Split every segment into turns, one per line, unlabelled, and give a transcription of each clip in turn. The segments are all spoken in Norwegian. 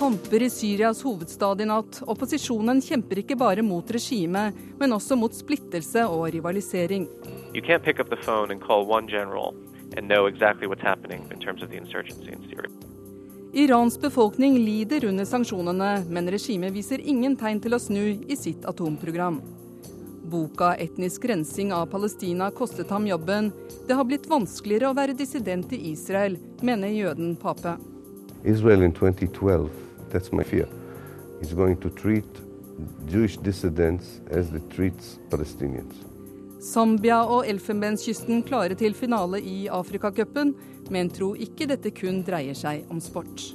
kamper i Syrias hovedstad i natt. Opposisjonen kjemper ikke bare mot regimet, men også mot splittelse og rivalisering.
You can't pick up the phone and call one general and know exactly what's happening in terms of the insurgency in Syria.
Irans befolkning lider under sanksjonene, men regimet viser ingen tegn til å snu i sitt atomprogram. Boka 'Etnisk rensing av Palestina' kostet ham jobben. Det har blitt vanskeligere å være dissident i Israel, mener jøden Pape.
Israel in 2012, that's my fear, is going to treat Jewish dissidents as they treats Palestinians.
Zambia og Elfenbenskysten klare til finale i Afrikacupen, men tro ikke dette kun dreier seg om sport.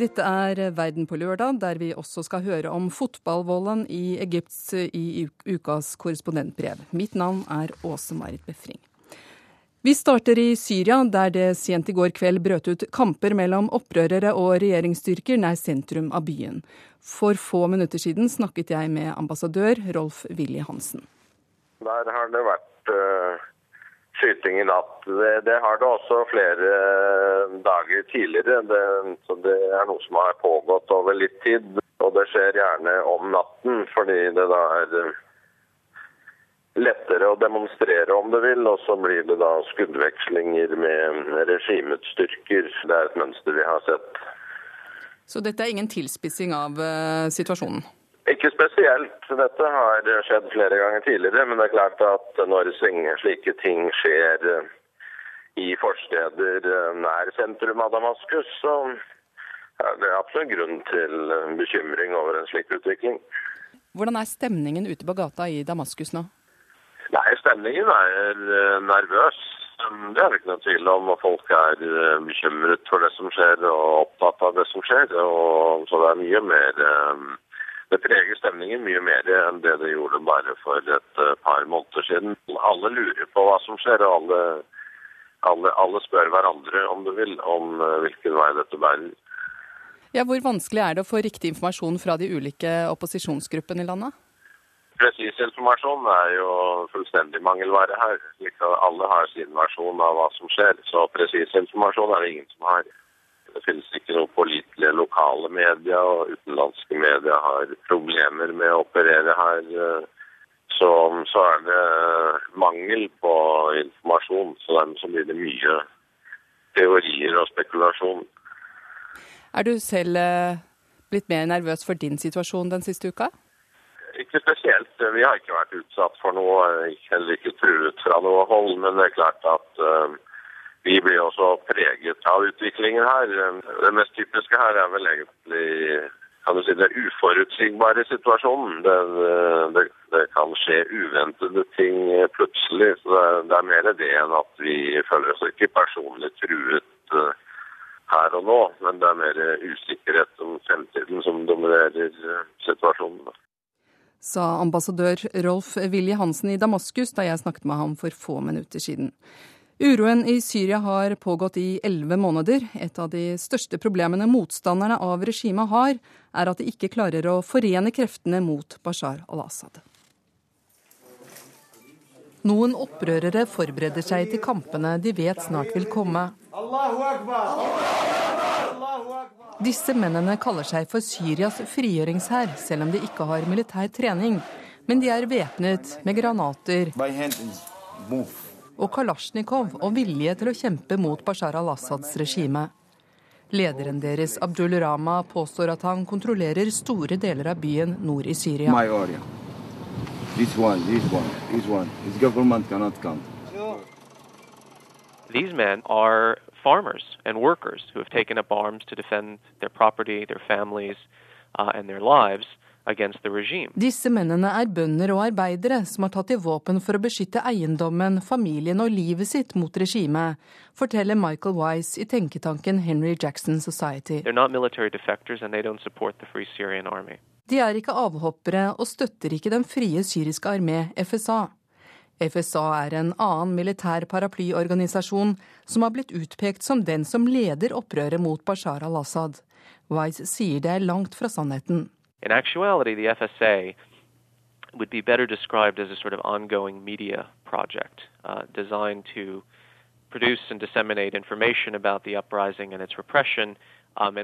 Dette er Verden på lørdag, der vi også skal høre om fotballvolden i Egypts i ukas korrespondentbrev. Mitt navn er Åse Marit Befring. Vi starter i Syria, der det sent i går kveld brøt ut kamper mellom opprørere og regjeringsstyrker nær sentrum av byen. For få minutter siden snakket jeg med ambassadør Rolf Willy Hansen.
Der har det vært uh, skyting i natt. Det, det, har det også flere dager tidligere. Det, så det er noe som har pågått over litt tid. Og det skjer gjerne om natten, fordi det da er lettere å demonstrere om det vil, og så blir det da skuddvekslinger med regimets styrker. Det er et mønster vi har sett.
Så dette er ingen tilspissing av uh, situasjonen?
Ikke spesielt. Dette har skjedd flere ganger tidligere. Men det er klart at når slike ting skjer eh, i forsteder eh, nær sentrum av Damaskus, så er det absolutt grunn til bekymring over en slik utvikling.
Hvordan er stemningen ute på gata i Damaskus nå?
Nei, stemningen er eh, nervøs. Det er det ikke noe tvil om. og Folk er eh, bekymret for det som skjer og opptatt av det som skjer. Og så det er mye mer eh, Det preger stemningen mye mer enn det det gjorde bare for et par måneder siden. Alle lurer på hva som skjer, og alle, alle, alle spør hverandre om du vil, om hvilken vei dette bærer.
Ja, Hvor vanskelig er det å få riktig informasjon fra de ulike opposisjonsgruppene i landet?
Presis informasjon er jo fullstendig mangelvare her. Alle har sin versjon av hva som skjer, så presis informasjon er det ingen som har. Det finnes ikke noen pålitelige lokale medier, og utenlandske medier har problemer med å operere her. Så, så er det mangel på informasjon, så dermed blir det mye teorier og spekulasjon.
Er du selv eh, blitt mer nervøs for din situasjon den siste uka?
Ikke spesielt. Vi har ikke vært utsatt for noe, heller ikke truet fra noe hold. Men det er klart at uh, vi blir også preget av utviklingen her. Det mest typiske her er vel egentlig kan du si, det uforutsigbare situasjonen. Det, det, det kan skje uventede ting plutselig. så det, det, er mer det enn at vi føler oss ikke personlig truet uh, her og nå. Men det er mer usikkerhet om fremtiden som dominerer uh, situasjonen
sa ambassadør Rolf Willy Hansen i Damaskus da jeg snakket med ham for få minutter siden. Uroen i Syria har pågått i elleve måneder. Et av de største problemene motstanderne av regimet har, er at de ikke klarer å forene kreftene mot Bashar al-Assad. Noen opprørere forbereder seg til kampene de vet snart vil komme. Allahu Akbar! Allahu Akbar! Disse mennene kaller seg for Syrias frigjøringshær, selv om de ikke har militær trening. Men de er væpnet med granater og kalasjnikov og vilje til å kjempe mot Bashar al-Assads regime. Lederen deres, Abdul Rama, påstår at han kontrollerer store deler av byen nord i Syria. This one, this one, this one. His government cannot come.
These men are farmers and workers who have taken up arms to defend their property, their families, uh, and their lives against the regime.
Disse mennene er bønder og arbeidere som har tatt til våpen for å beskytte eiendommen, familien og livet sitt mot regimet, forteller Michael Wise i tenketanken Henry Jackson Society. De er ikke avhoppere og støtter ikke den frie syriske armé, FSA. FSA er en annen militær paraplyorganisasjon som har blitt utpekt som den som leder opprøret mot Bashar al-Assad. Wise sier det er langt fra sannheten.
In actuality, the FSA would be better described as a sort of ongoing media project uh, designed to produce and disseminate information about the uprising and its repression. Um,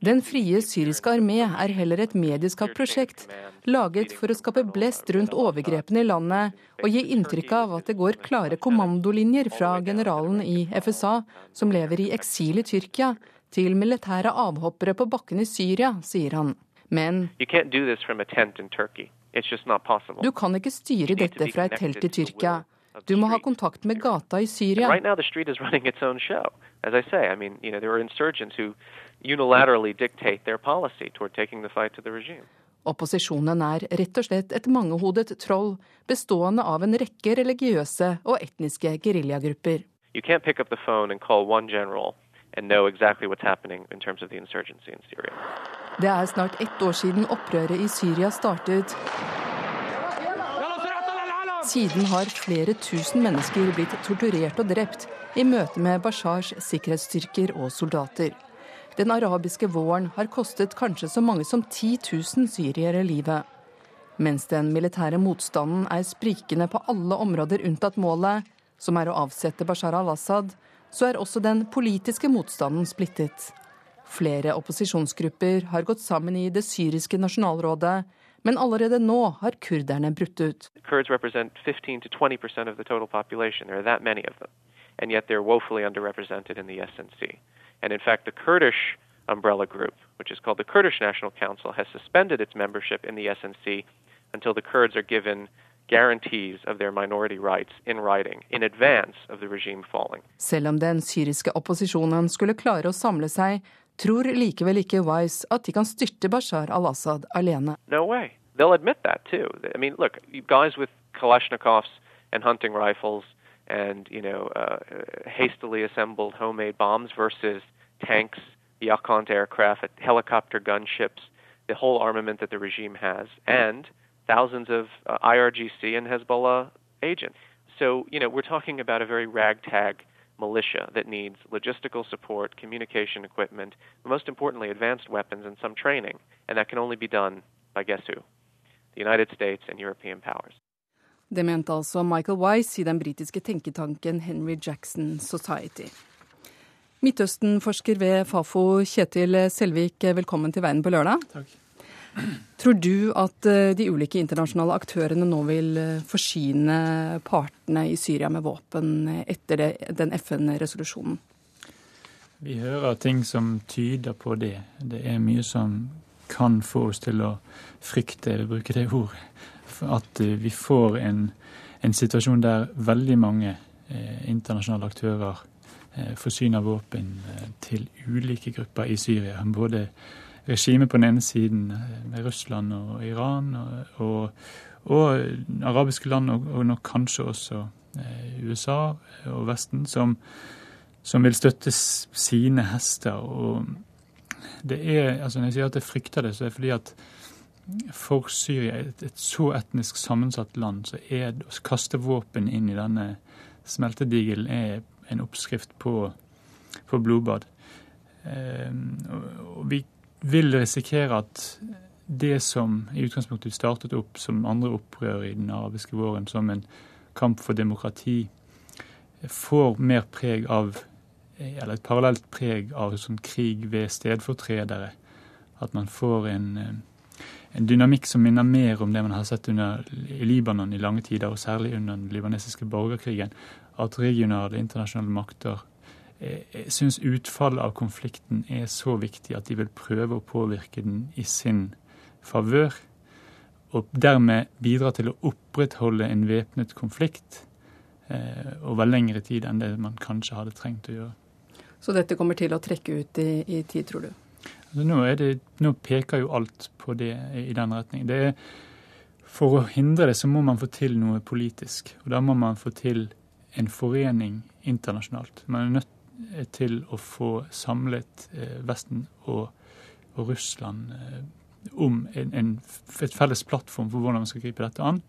Den frie syriske armé er heller et medieskapt prosjekt, laget for å skape blest rundt overgrepene i landet og gi inntrykk av at det går klare kommandolinjer fra generalen i FSA, som lever i eksil i Tyrkia, til militære avhoppere på bakken i Syria, sier han. Men du kan ikke styre dette fra et telt i Tyrkia. Du må ha kontakt med gata i Syria.
Right now, the street is running its own show. As I say, I mean, you know, there are insurgents who unilaterally dictate their policy toward taking the fight to the regime.
Opposisjonen er rett og slett et mangehodet troll bestående av en rekke religiøse og etniske geriljagrupper.
You can't pick up the phone and call one general and know exactly what's happening in terms of the insurgency in Syria.
Det er snart ett år siden opprøret i Syria startet. Siden har flere tusen mennesker blitt torturert og drept i møte med Bashars sikkerhetsstyrker og soldater. Den arabiske våren har kostet kanskje så mange som 10 000 syriere livet. Mens den militære motstanden er sprikende på alle områder unntatt målet, som er å avsette Bashar al-Assad, så er også den politiske motstanden splittet. Flere opposisjonsgrupper har gått sammen i det syriske nasjonalrådet, men allerede nå har kurderne brutt ut.
Kurds represent 15-20 of the total population. There are that many of them. And yet they're woefully underrepresented in the SNC. And in fact, the Kurdish umbrella group, which is called the Kurdish National Council, has suspended its membership in the SNC until the Kurds are given guarantees of their minority rights in writing in advance of the regime falling.
Selv om den syriske opposisjonen skulle klare å samle seg, tror likevel ikke Wise at de kan styrte Bashar al-Assad alene.
No way. They'll admit that too. I mean, look, guys with Kalashnikovs and hunting rifles and you know uh, hastily assembled homemade bombs versus tanks, Yakhont aircraft, helicopter gunships, the whole armament that the regime has, and thousands of uh, IRGC and Hezbollah agents. So you know we're talking about a very ragtag militia that needs logistical support, communication equipment, and most importantly, advanced weapons and some training. And that can only be done by guess who? The United States and European powers.
Det mente altså Michael Wise i den britiske tenketanken Henry Jackson Society. Midtøsten-forsker ved Fafo, Kjetil Selvik, velkommen til Verden på lørdag.
Takk.
Tror du at eh, de ulike internasjonale aktørene nå vil eh, forsyne partene i Syria med våpen eh, etter det, den FN-resolusjonen?
Vi hører ting som tyder på det. Det er mye som kan få oss til å frykte, eller bruke det ordet, at vi får en, en situasjon der veldig mange eh, internasjonale aktører eh, forsyner våpen eh, til ulike grupper i Syria. Både regime på den ene siden, eh, med Russland og Iran, og, og, og arabiske land, og, og, nok kanskje også eh, USA og Vesten, som, som, vil støtte sine hester. Og det er, altså Når jeg sier at jeg frykter det, så er det fordi at for Syria, et, et så etnisk sammensatt land, så er å kaste våpen inn i denne smeltedigelen er en oppskrift på, på blodbad. Eh, og vi vil risikere at det som i utgangspunktet startet opp som andre opprør i den arabiske våren, som en kamp for demokrati, får mer preg av eller et parallelt preg av sånn krig ved stedfortredere. At man får en, en, dynamikk som minner mer om det man har sett under, i Libanon i lange tider, og særlig under den libanesiske borgerkrigen. At regionale internasjonale makter jeg eh, syns utfallet av konflikten er så viktig at de vil prøve å påvirke den i sin favør. Og dermed bidra til å opprettholde en væpnet konflikt eh, over lengre tid enn det man kanskje hadde trengt å gjøre.
Så dette kommer til å trekke ut i, i tid, tror du?
Altså nå, det, nå, peker jo alt på det i den retning. Det er, for å hindre det så må man få til noe politisk. Og da må man få til en forening internasjonalt. Man er nødt til å få samlet eh, Vesten og, og Russland eh, om en, en, et felles plattform for hvordan man skal gripe dette an.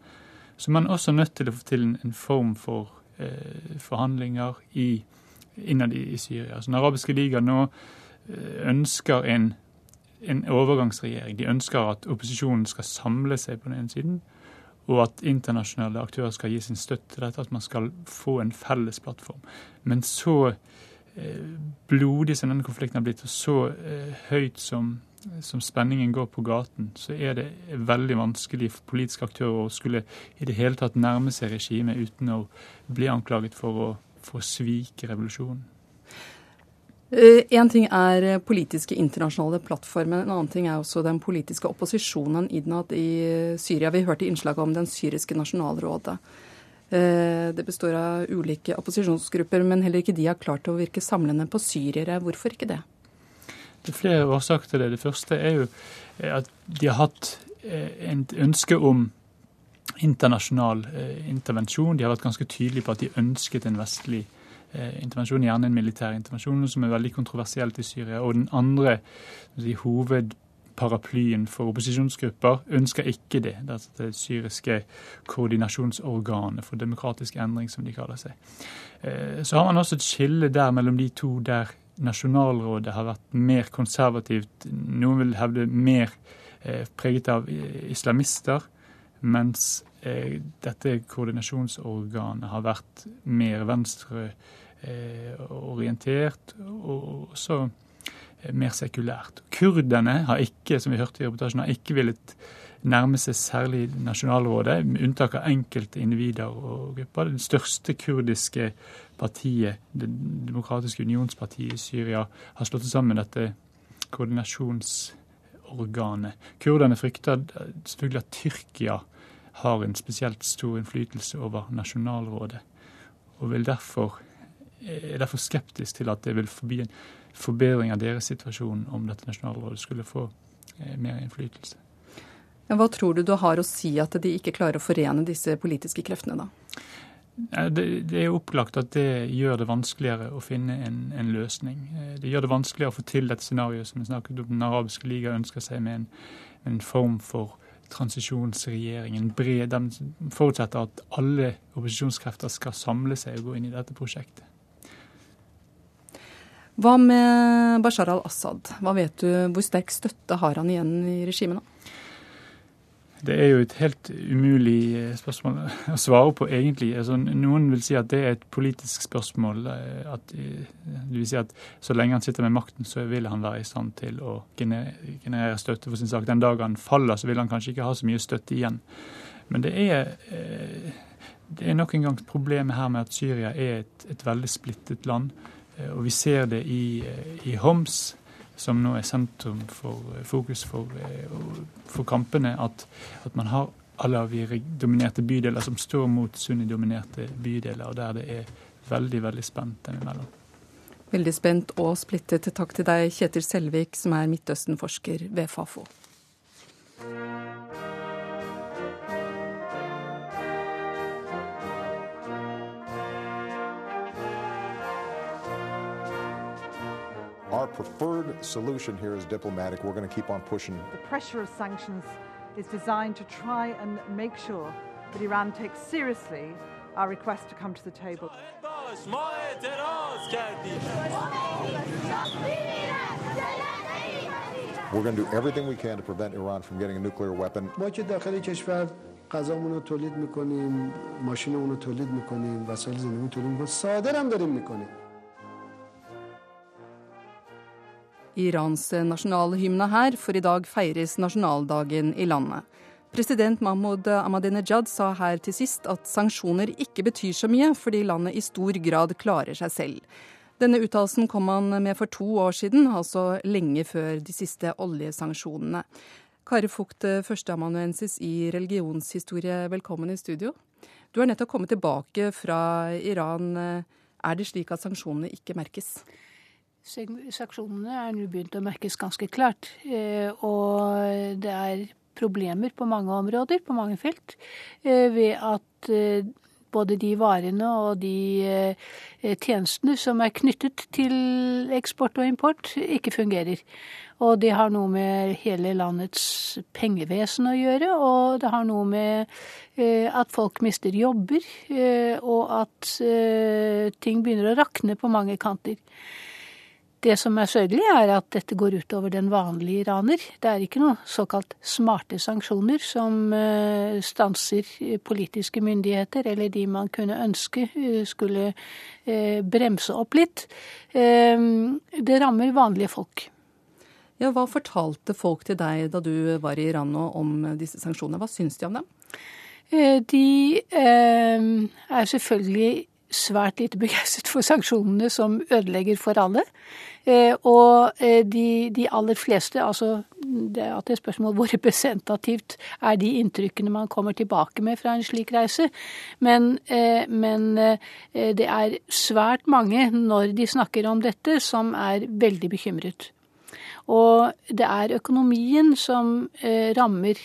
Så man er også nødt til å få til en, en form for eh, forhandlinger i, innad i, i Syria. Altså, den arabiske liga nå eh, ønsker en, en, overgangsregjering. De ønsker at opposisjonen skal samle seg på den ene siden, og at internasjonale aktører skal gi sin støtte til dette, at man skal få en felles plattform. Men så eh, blodig som denne konflikten har blitt, og så eh, høyt som, som, spenningen går på gaten, så er det veldig vanskelig for politiske aktører å skulle i det hele tatt nærme seg regimet uten å bli anklaget for å, for å svike revolusjonen.
Én ting er politiske internasjonale plattformer, en annen ting er også den politiske opposisjonen innad i Syria. Vi hørte innslaget om Den syriske nasjonalrådet. Eh, det består av ulike opposisjonsgrupper, men heller ikke de har klart å virke samlende på syrere. Hvorfor ikke det?
Det er flere årsaker til det. Det første er jo eh, at de har hatt et eh, ønske om internasjonal intervensjon. De har vært ganske tydelige på at de ønsket en vestlig intervensjon, gjerne en militær intervensjon, som er veldig kontroversielt i Syria. Og den andre de hoved paraplyen for opposisjonsgrupper ønsker ikke det. Det er det syriske koordinasjonsorganet for demokratisk endring, som de kaller seg. Eh, så har man også et skille der mellom de to der nasjonalrådet har vært mer konservativt. Noen vil hevde mer eh, preget av islamister, mens eh, dette koordinasjonsorganet har vært mer venstreorientert. og også mer sekulært. Kurderne har ikke, som vi hørte i reportasjen, har ikke villet nærme seg særlig nasjonalrådet, med unntak av enkelte individer og grupper. Det største kurdiske partiet, Det demokratiske unionspartiet i Syria, har slått sammen dette koordinasjonsorganet. Kurderne frykter selvfølgelig at Tyrkia har en spesielt stor innflytelse over nasjonalrådet, og vil derfor, er derfor skeptisk til at det vil forbi en forbedring av deres situasjon om dette nasjonalrådet skulle få eh, mer innflytelse.
Hva tror du du har å si at de ikke klarer å forene disse politiske kreftene, da?
Det, det er opplagt at det gjør det vanskeligere å finne en, en, løsning. Eh, det gjør det vanskeligere å få til dette scenarioet som vi snakket om Den arabiske liga ønsker seg, med en, en form for transisjonsregjering. En bred, Den forutsetter at alle opposisjonskrefter skal samle seg og gå inn i dette prosjektet.
Hva med Bashar al-Assad? Hva vet du, Hvor sterk støtte har han igjen i regimet nå?
Det er jo et helt umulig eh, spørsmål å svare på, egentlig. Altså, noen vil si at det er et politisk spørsmål. Eh, at, eh, du vil si at Så lenge han sitter med makten, så vil han være i stand til å generere støtte for sin sak. Den dagen han faller, så vil han kanskje ikke ha så mye støtte igjen. Men det er, det er nok en gang problemet her med at Syria er et, et veldig splittet land. Eh, og vi ser det i, eh, i Homs, som nå er sentrum for eh, fokus for, for kampene, at, at, man har alawi-dominerte bydeler som står mot sunni-dominerte bydeler, og der det er veldig, veldig spent dem imellom.
Veldig spent og splittet. Takk til deg, Kjetil Selvik, som er Midtøsten-forsker ved Fafo.
Our preferred solution here is diplomatic. We're going to keep on pushing.
The pressure of sanctions is designed to try and make sure that Iran takes seriously our request to come to the table.
We're going to do everything we can to prevent Iran from getting a nuclear weapon.
غذامون رو تولید میکنیم ماشینمون رو تولید میکنیم وسایل زندگی تولید میکنیم صادر داریم میکنیم
Irans nasjonalhymne her, for i dag feires nasjonaldagen i landet. President Mahmoud Ahmadinejad sa her til sist at sanksjoner ikke betyr så mye, fordi landet i stor grad klarer seg selv. Denne uttalelsen kom han med for to år siden, altså lenge før de siste oljesanksjonene. Kari Fugt, førsteamanuensis i religionshistorie, velkommen i studio. Du har nettopp kommet tilbake fra Iran. Er det slik at sanksjonene ikke merkes?
Sanksjonene er nå begynt å merkes ganske klart. Eh, og det er problemer på mange områder, på mange felt, eh, ved at eh, både de varene og de tjenestene som er knyttet til eksport og import, ikke fungerer. Og det har noe med hele landets pengevesen å gjøre, og det har noe med at folk mister jobber, og at ting begynner å rakne på mange kanter. Det som er sørgelig, er at dette går utover den vanlige iraner. Det er ikke noen såkalt smarte sanksjoner som eh, stanser politiske myndigheter, eller de man kunne ønske eh, skulle eh, bremse opp litt. Det rammer vanlige folk.
Ja, hva fortalte folk til deg da du var i Iran nå om disse sanksjonene? Hva syns de om dem?
De er selvfølgelig svært lite begeistret for sanksjonene som ødelegger for alle. Eh, og eh, de, de aller fleste, altså det er et spørsmål hvor representativt er de inntrykkene man kommer tilbake med fra en slik reise. Men, eh, men det er svært mange, når de snakker om dette, som er veldig bekymret. Og det er økonomien som rammer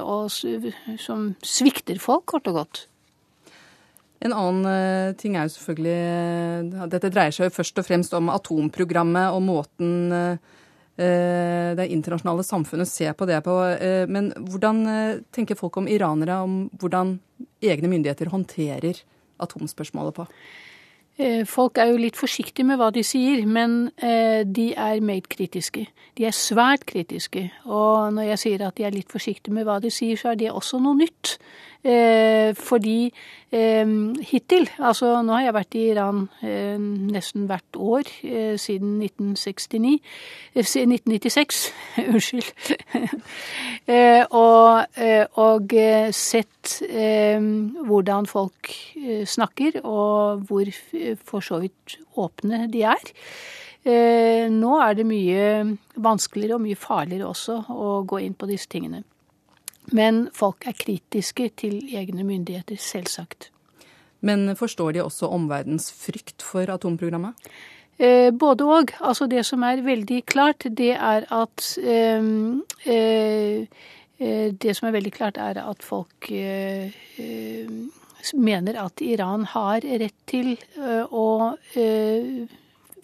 og som svikter folk, kort og godt.
En annen eh, ting er jo selvfølgelig eh, Dette dreier seg jo først og fremst om atomprogrammet og måten eh, det internasjonale samfunnet ser på det på. Men hvordan tenker folk om iranere, om hvordan egne myndigheter håndterer atomspørsmålet på?
Folk er jo litt forsiktige med hva de sier, men de er meget kritiske. De er svært kritiske. Og når jeg sier at de er litt forsiktige med hva de sier, så er det også noe nytt. Eh, fordi eh, hittil Altså, nå har jeg vært i Iran eh, nesten hvert år siden 1969 1996, unnskyld. og, og sett hvordan folk snakker, og hvor for så vidt åpne de er. Nå er det mye vanskeligere og mye farligere også å gå inn på disse tingene. Men folk er kritiske til egne myndigheter, selvsagt.
Men forstår de også omverdens frykt for atomprogrammet?
Eh, både òg. Altså det som er veldig klart, det er at ehm, eh, eh, Det som er veldig klart, er at folk eh, eh, mener at Iran har rett til eh, å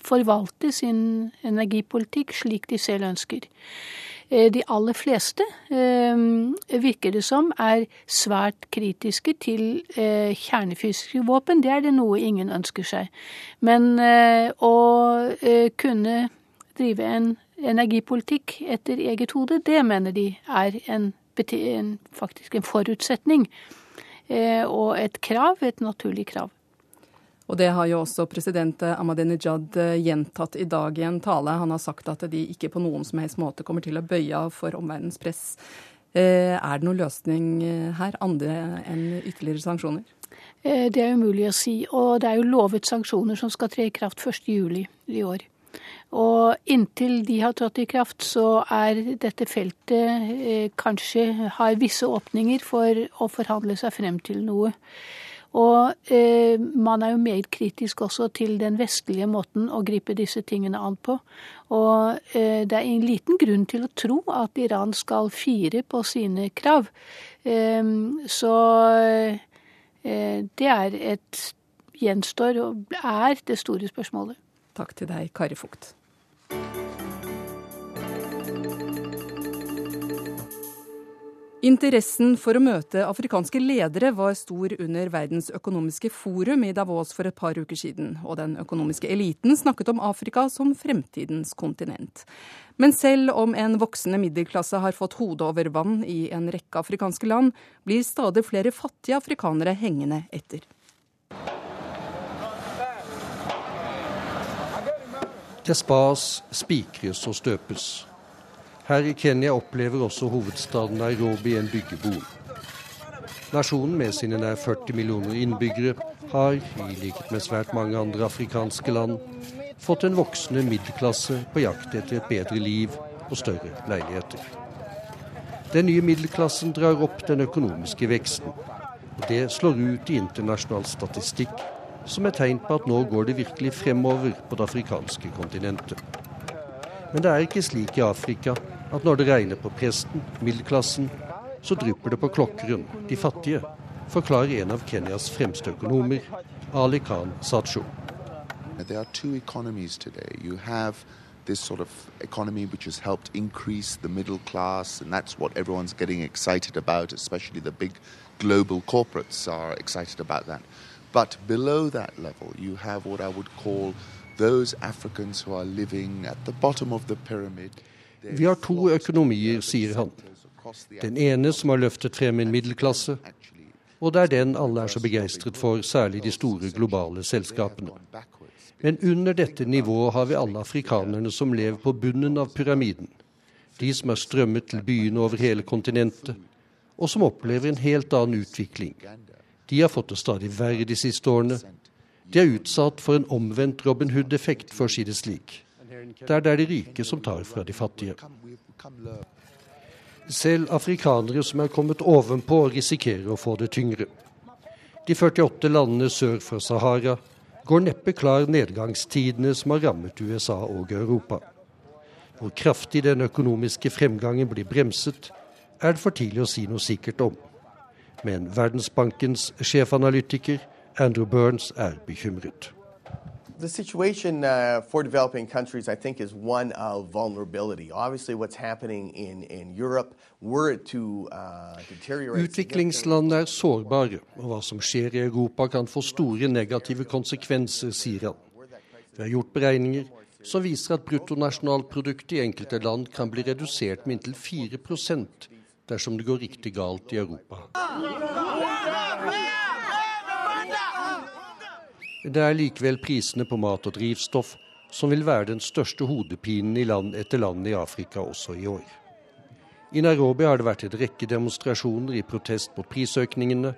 forvalte sin energipolitikk slik de selv ønsker. Eh, de aller fleste, eh, virker det som, er svært kritiske til eh, kjernefysiske våpen. Det er det noe ingen ønsker seg. Men å kunne drive en energipolitikk etter eget hode, det mener de er en, faktisk en forutsetning. Og et krav, et naturlig krav.
Og det har jo også president Ahmadinejad eh, gjentatt i dag i en tale. Han har sagt at de ikke på noen som helst måte kommer til å bøye av for omverdens press. Eh, er det noen løsning eh, her, andre enn ytterligere sanksjoner?
Det er umulig å si. Og det er jo lovet sanksjoner som skal tre i kraft 1.7 i år. Og inntil de har trådt i kraft, så er dette feltet kanskje har visse åpninger for å forhandle seg frem til noe. Og eh, man er jo mer kritisk også til den vestlige måten å gripe disse tingene an på. Og eh, det er en liten grunn til å tro at Iran skal fire på sine krav. Eh, så eh, det er et gjenstår og er det store spørsmålet.
Takk til deg, Kari Fugt. Interessen for å møte afrikanske ledere var stor under Verdens økonomiske forum i Davos for et par uker siden, og den økonomiske eliten snakket om Afrika som fremtidens kontinent. Men selv om en voksende middelklasse har fått hodet over vann i en rekke afrikanske land, blir stadig flere fattige afrikanere hengende etter.
Det spas, spikres og støpes. Her i Kenya opplever også hovedstaden Nairobi en byggeboom. Nasjonen med sine nær 40 millioner innbyggere har, i likhet med svært mange andre afrikanske land, fått en voksende middelklasse på jakt etter et bedre liv og større leiligheter. Den nye middelklassen drar opp den økonomiske veksten. og Det slår ut i internasjonal statistikk som et tegn på at nå går det virkelig fremover på det afrikanske kontinentet. Men det er ikke slik i Afrika at når det regner på presten, middelklassen, så drypper det på klokkeren, de fattige, forklarer en av Kenyas fremste økonomer, Ali Khan Sacho.
There are two economies today. You have this sort of economy which has helped increase the middle class, and that's what everyone's getting excited about, especially the big global corporates are excited about that. But below that level, you have what I would call those Africans who are living at the bottom.
Vi har to økonomier, sier han. Den ene som har løftet frem en middelklasse, og det er den alle er så begeistret for, særlig de store globale selskapene. Men under dette nivået har vi alle afrikanerne som lever på bunnen av pyramiden. De som er strømmet til byene over hele kontinentet, og som opplever en helt annen utvikling. De har fått det stadig verre de siste årene. De er utsatt for en omvendt Robin Hood-effekt, for å si det slik. Der det er de rike som tar fra de fattige. Selv afrikanere som er kommet ovenpå, risikerer å få det tyngre. De 48 landene sør for Sahara går neppe klar nedgangstidene som har rammet USA og Europa. Hvor kraftig den økonomiske fremgangen blir bremset, er det for tidlig å si noe sikkert om. Men Verdensbankens sjefanalytiker Andrew Burns er bekymret.
The situation uh, for developing countries, I think, is one of vulnerability. Obviously, what's happening in, in Europe, were it to uh, deteriorate
Utviklingsland er sårbare, og hva som skjer i Europa kan få store negative konsekvenser, sier han. Vi har gjort beregninger som viser at bruttonasjonalproduktet i enkelte land kan bli redusert med inntil 4% dersom det går riktig galt i Europa. Det er likevel prisene på mat og drivstoff som vil være den største hodepinen i land etter land i Afrika også i år. I Nairobi har det vært en rekke demonstrasjoner i protest mot prisøkningene,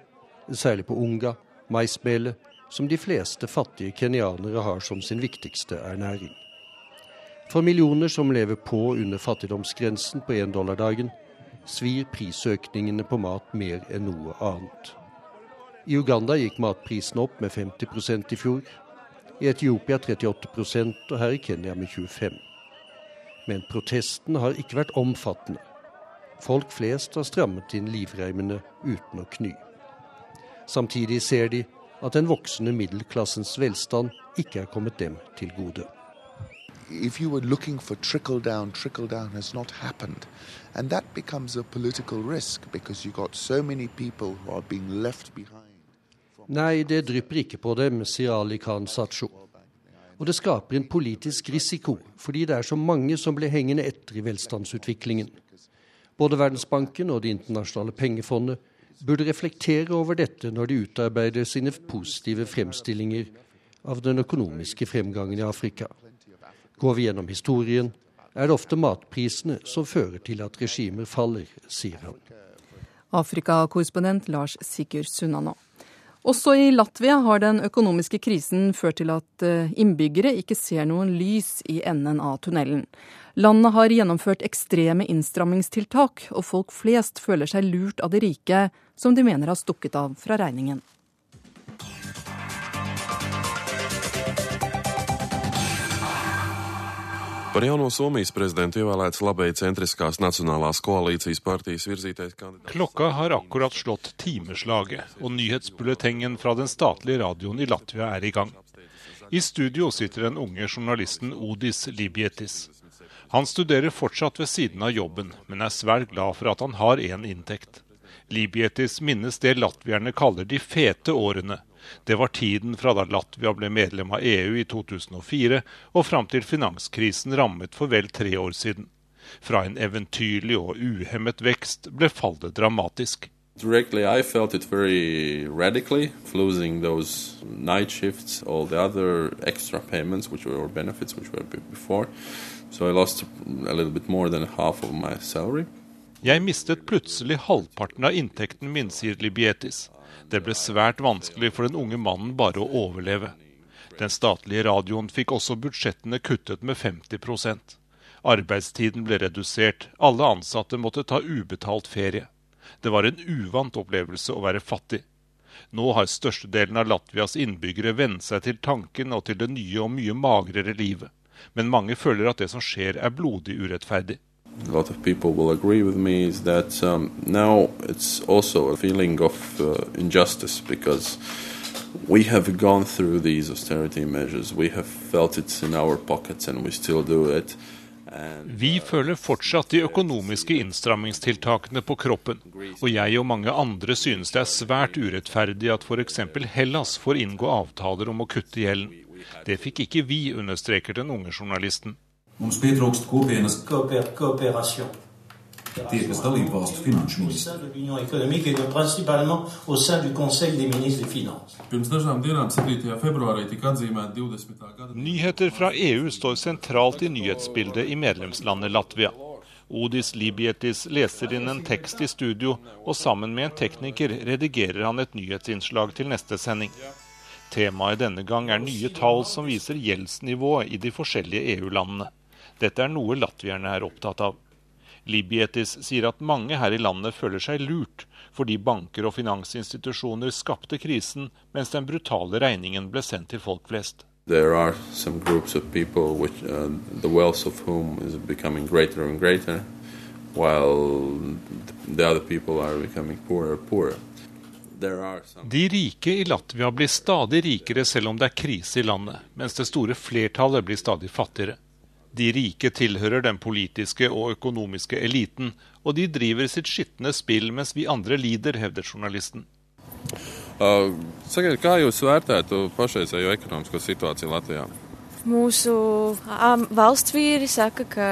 særlig på unga, maismelet, som de fleste fattige kenyanere har som sin viktigste ernæring. For millioner som lever på under fattigdomsgrensen på én dollar dagen, svir prisøkningene på mat mer enn noe annet. I Uganda gikk matprisen opp med 50% i fjor. I Etiopia 38% og her i Kenya med 25 Men protesten har ikke vært omfattende. Folk flest har strammet inn livreimene uten å kny. Samtidig ser de at den voksende middelklassens velstand ikke er kommet dem til gode.
if you were looking for trickle down, trickle down has not happened. And that becomes a political risk because you've got so many people who are being left behind.
Nei, det drypper ikke på dem, sier Ali Khan Sacho. Og det skaper en politisk risiko, fordi det er så mange som blir hengende etter i velstandsutviklingen. Både Verdensbanken og Det internasjonale pengefondet burde reflektere over dette når de utarbeider sine positive fremstillinger av den økonomiske fremgangen i Afrika. Går vi gjennom historien, er det ofte matprisene som fører til at regimer faller, sier han.
Afrikakorrespondent Lars Sigurd Sunnanå. Også i Latvia har den økonomiske krisen ført til at eh, innbyggere ikke ser noen lys i enden av tunnelen. Landet har gjennomført ekstreme innstrammingstiltak, og folk flest føler seg lurt av de rike, som de mener har stukket av fra regningen.
Par.
Klokka har akkurat slått timeslaget, og nyhetsbulletengen fra den statlige radioen i Latvia er i gang. I studio sitter den unge journalisten Odis Libietis. Han studerer fortsatt ved siden av jobben, men er svært glad for at han har én inntekt. Libietis minnes det latvierne kaller de fete årene, det var tiden fra da Latvia ble medlem av EU i 2004 og fram til finanskrisen rammet for vel tre år siden. Fra en eventyrlig og uhemmet vekst ble fallet dramatisk.
Directly, I felt it very radically, losing those night shifts, all the other extra payments, which were benefits, which were before. So I lost a little bit more than half of my salary.
Jeg mistet plutselig halvparten av inntekten min, sier Libietis. Det ble svært vanskelig for den unge mannen bare å overleve. Den statlige radioen fikk også budsjettene kuttet med 50% Arbeidstiden ble redusert, alle ansatte måtte ta ubetalt ferie. Det var en uvant opplevelse å være fattig. Nå har størstedelen av Latvias innbyggere vent seg til tanken og til det nye og mye magrere livet. Men mange føler at det som skjer er blodig urettferdig.
A lot of people will agree with me is that um, now it's also a feeling of uh, injustice because we have gone through these austerity measures. We have felt it in our pockets and we still do it.
Vi føler fortsatt de økonomiske innstrammingstiltakene på kroppen, og jeg og mange andre synes det er svært urettferdig at f.eks. Hellas får inngå avtaler om å kutte gjelden. Det fikk ikke vi, understreker den unge journalisten.
Mums pietrūkst kopienas tiekas dalību valstu finanšu ministri. Pirms dažām dienām, 7. februārī, tika atzīmēta 20. gada
Nyheter fra EU står sentralt i nyhetsbildet i medlemslandet Latvia. Odis Libietis leser inn en tekst i studio, og sammen med en tekniker redigerer han et nyhetsinnslag til neste sending. Temaet denne gang er nye tall som viser gjeldsnivået i de forskjellige EU-landene. Dette er noe latvierne er opptatt av. Libietis sier at mange her i landet føler seg lurt, fordi banker og finansinstitusjoner skapte krisen, mens den brutale regningen ble sendt til folk flest.
There are some groups of people which uh, the wealth of whom is becoming greater and greater, while the other people are becoming poorer and poorer.
De rike i Latvia blir stadig rikere selv om det er krise i landet, mens det store flertallet blir stadig fattigere. De rike tilhører den politiske og økonomiske eliten, og de driver sitt skitne spill mens vi andre lider, hevder journalisten.
Uh, sakiet, kā jūs vērtētu pašreizējo ekonomisko situāciju Latvijā?
Mūsu valsts vīri saka, ka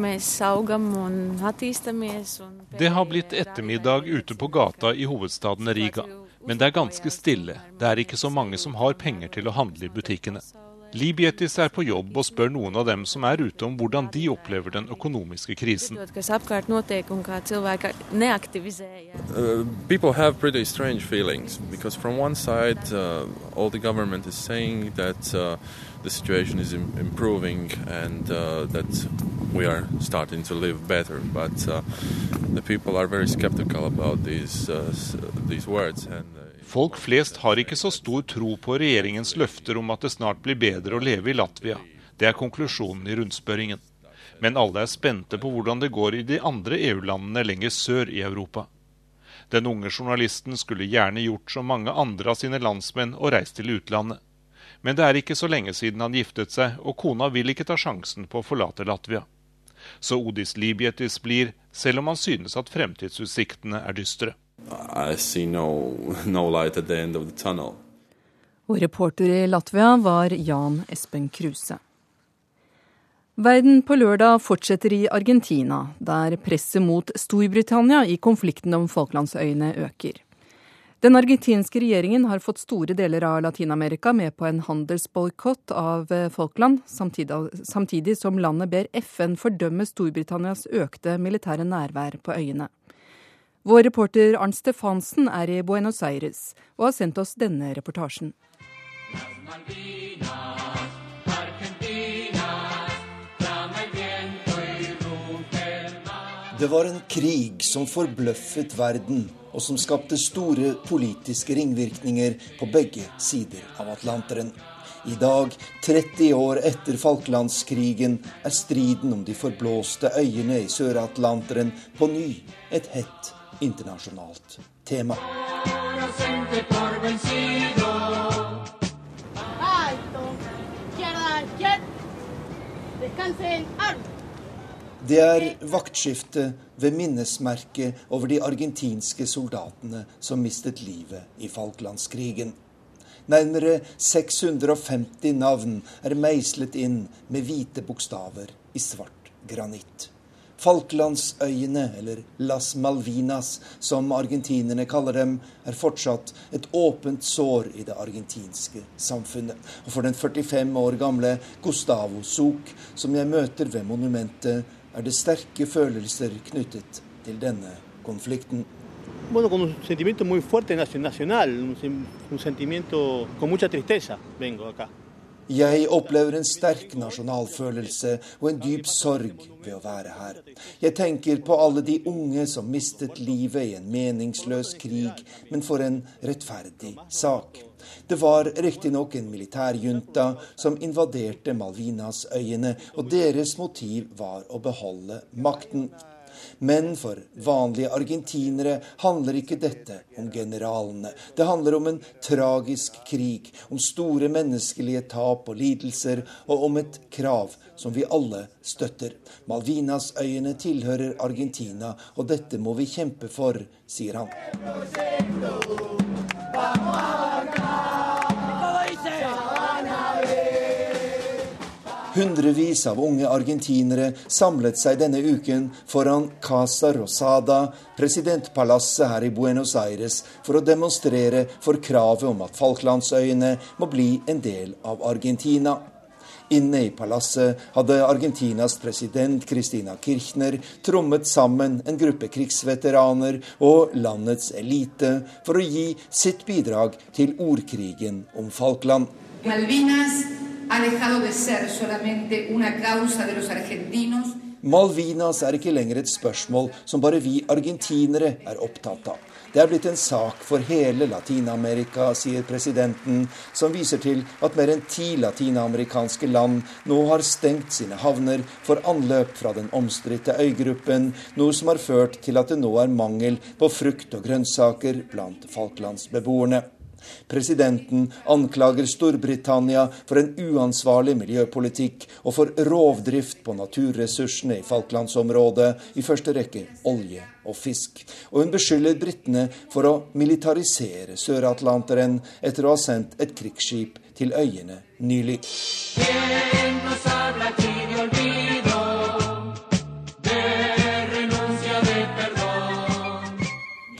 mēs augam un attīstamies. Un...
Det har blitt ettermiddag ute på gata i hovedstaden Riga. Men det er ganske stille. Det er ikke så mange som har penger til å handle i butikkene. Libietis er på jobb og spør noen av dem som er ute om hvordan de opplever den økonomiske krisen.
Uh,
people have pretty strange feelings because from one side uh, all the uh, the situation is improving and uh, that we are starting to live better, but uh, the people are very skeptical.
Folk flest har ikke så stor tro på regjeringens løfter om at det snart blir bedre å leve i Latvia. Det er konklusjonen i rundspørringen. Men alle er spente på hvordan det går i de andre EU-landene lenger sør i Europa. Den unge journalisten skulle gjerne gjort som mange andre av sine landsmenn og reist til utlandet. Men det er ikke så lenge siden han giftet seg, og kona vil ikke ta sjansen på å forlate Latvia. Så Odis Libietis blir, selv om han synes at fremtidsutsiktene er dystre.
I see no, no light at the end of the tunnel.
Og reporter i Latvia var Jan Espen Kruse. Verden på lørdag fortsetter i Argentina, der presset mot Storbritannia i konflikten om Falklandsøyene øker. Den argentinske regjeringen har fått store deler av Latin-Amerika med på en handelsboikott av Falkland, samtidig, samtidig som landet ber FN fordømme Storbritannias økte militære nærvær på øyene. Vår reporter Arnt Stefansen er i Buenos Aires og har sendt oss denne reportasjen.
Det var en krig som forbløffet verden, og som skapte store politiske ringvirkninger på begge sider av Atlanteren. I dag, 30 år etter Falklandskrigen, er striden om de forblåste øyene i Sør-Atlanteren på ny et hett internasjonalt tema. Det er vaktskifte ved minnesmerket over de argentinske soldatene som mistet livet i Falklandskrigen. Nærmere 650 navn er meislet inn med hvite bokstaver i svart granitt. Falklandsøyene, eller Las Malvinas, som argentinerne kaller dem, er fortsatt et åpent sår i det argentinske samfunnet. Og for den 45 år gamle Gustavo Zuc, som jeg møter ved monumentet, er det sterke følelser knyttet til denne konflikten.
Bueno.
Jeg opplever en sterk nasjonalfølelse og en dyp sorg ved å være her. Jeg tenker på alle de unge som mistet livet i en meningsløs krig, men for en rettferdig sak. Det var riktignok en militærjunta som invaderte Malvinasøyene, og deres motiv var å beholde makten. Men for vanlige argentinere handler ikke dette om generalene. Det handler om en tragisk krig, om store menneskelige tap og lidelser, og om et krav som vi alle støtter. Malvinasøyene tilhører Argentina, og dette må vi kjempe for, sier han. Hundrevis av unge argentinere samlet seg denne uken foran Casa Rosada, presidentpalasset her i Buenos Aires, for å demonstrere for kravet om at Falklandsøyene må bli en del av Argentina. Inne i palasset hadde Argentinas president Christina Kirchner trommet sammen en gruppe krigsveteraner og landets elite for å gi sitt bidrag til ordkrigen om Falkland. Malvinas dejado de ser solamente una causa de los argentinos. Malvinas er ikke lenger et spørsmål som bare vi argentinere er opptatt av. Det er blitt en sak for hele Latin-Amerika, sier presidenten, som viser til at mer enn ti latinamerikanske land nå har stengt sine havner for anløp fra den omstridte øygruppen, noe som har ført til at det nå er mangel på frukt og grønnsaker blant Falklandsbeboerne. Presidenten anklager Storbritannia for en uansvarlig miljøpolitikk og for rovdrift på naturressursene i Falklandsområdet, i første rekke olje og fisk. Og hun beskylder britene for å militarisere Sør-Atlanteren etter å ha sendt et krigsskip til øyene nylig.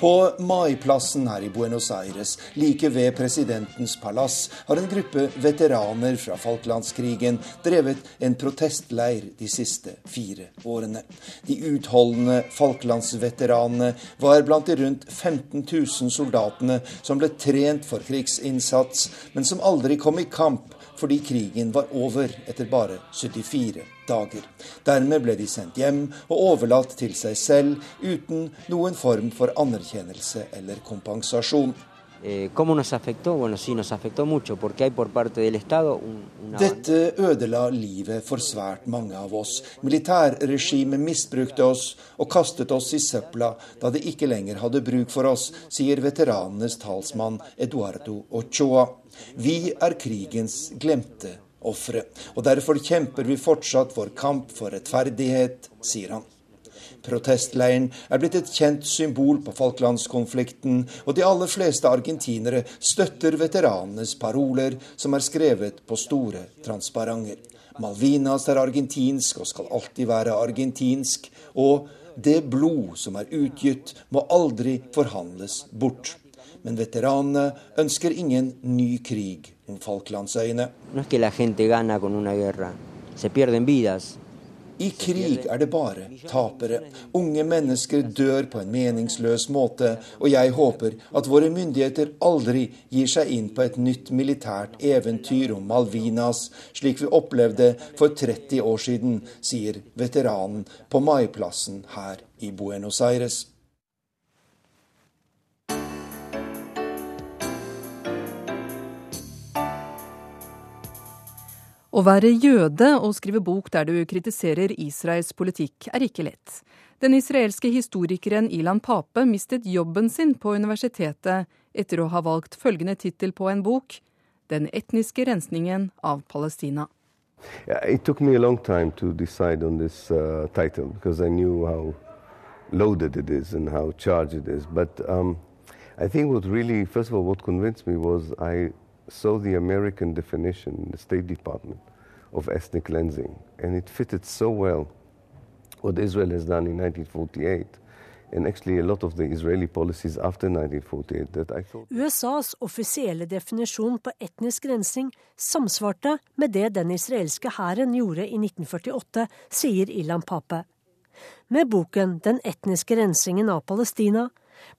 På Maiplassen her i Buenos Aires, like ved presidentens palass, har en gruppe veteraner fra Falklandskrigen drevet en protestleir de siste fire årene. De utholdende Falklandsveteranene var blant de rundt 15 000 soldatene som ble trent for krigsinnsats, men som aldri kom i kamp fordi krigen var over etter bare 74 dager. Dermed ble de sendt hjem og overlatt til seg selv uten noen form for anerkjennelse eller kompensasjon. Eh, Dette ødela livet for svært mange av oss. Militærregimet misbrukte oss og kastet oss i søpla da de ikke lenger hadde bruk for oss, sier veteranenes talsmann Eduardo Ochoa. Vi er krigens glemte ofre, og derfor kjemper vi fortsatt vår kamp for rettferdighet, sier han. Protestleiren er blitt et kjent symbol på Falklandskonflikten, og de aller fleste argentinere støtter veteranenes paroler, som er skrevet på store transparenter. Malvinas er argentinsk og skal alltid være argentinsk, og det blod som er utgitt, må aldri forhandles bort. Men veteranene ønsker ingen ny krig Falklandsøyene. I krig er det bare tapere. Unge mennesker dør på en meningsløs måte, og jeg håper at våre myndigheter aldri gir seg inn på et nytt militært eventyr om Malvinas, slik vi opplevde for 30 år siden, sier veteranen på Maiplassen her i Buenos Aires.
Å være jøde og skrive bok der du kritiserer Israels politikk, er ikke lett. Den israelske historikeren Ilan Pape mistet jobben sin på universitetet etter å ha valgt følgende tittel på en bok Den etniske rensningen av Palestina.
Yeah, it took me a long time to decide on this uh, title because I knew how loaded it is and how charged it is. But um, I think what really, first of all, what convinced saw the American definition in the State Department of ethnic cleansing, and it fitted so well what Israel has done in 1948. And actually, a lot of the Israeli policies after 1948 that I thought
USAs offisielle definisjon på etnisk rensing samsvarte med det den israelske hæren gjorde i 1948, sier Ilan Pape. Med boken Den etniske rensingen av Palestina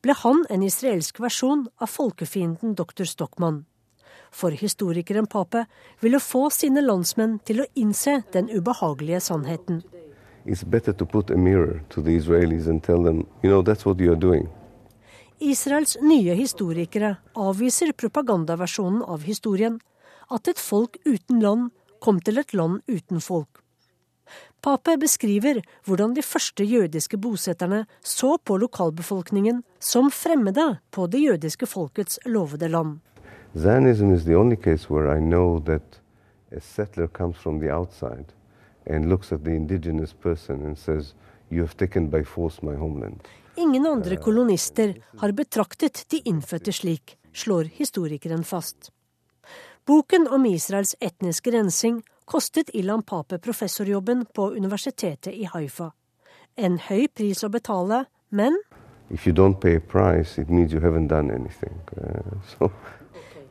ble han en israelsk versjon av folkefienden dr. Stockmann for historikeren Pape ville få sine landsmenn til å innse den ubehagelige sannheten. Israels nye historikere avviser propagandaversjonen av historien, at et folk uten land kom til et land uten folk. Pape beskriver hvordan de første jødiske bosetterne så på lokalbefolkningen som fremmede på det jødiske folkets lovede land.
Zionism is the only case where I know that a settler comes from the outside and looks at the indigenous person and says, You have taken by force my homeland.
Ingen andre kolonister har betraktet de innfødte slik, slår historikeren fast. Boken om Israels etniske rensing kostet Ilan Pape professorjobben på universitetet i Haifa. En høy pris å betale, men
price, uh, so.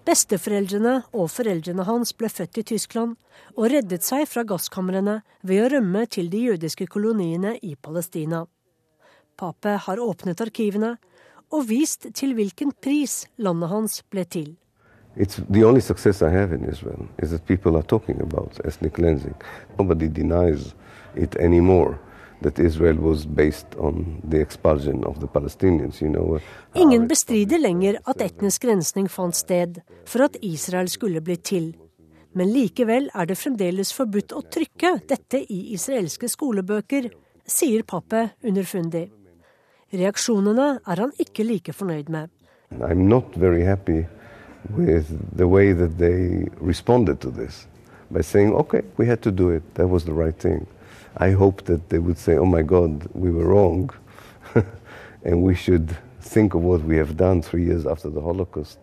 Besteforeldrene og foreldrene hans ble født i Tyskland og reddet seg fra gasskamrene ved å rømme til de jødiske koloniene i Palestina. Pape har åpnet arkivene og vist til hvilken pris landet hans ble til.
It's the only success I have in Israel is that people are talking about ethnic cleansing. Nobody denies it anymore. That Israel was based on the expulsion of the Palestinians, you know.
Ingen bestrider lenger at etnisk rensning fant sted for at Israel skulle bli til. Men likevel er det fremdeles forbudt å trykke dette i israelske skolebøker, sier Pappe underfundig. Reaksjonene er han ikke like fornøyd med.
I'm not very happy with the way that they responded to this by saying, okay, we had to do it. That was the right thing. I hope that they would say, oh my God, we were wrong. and we should think of what we have done three years after the Holocaust.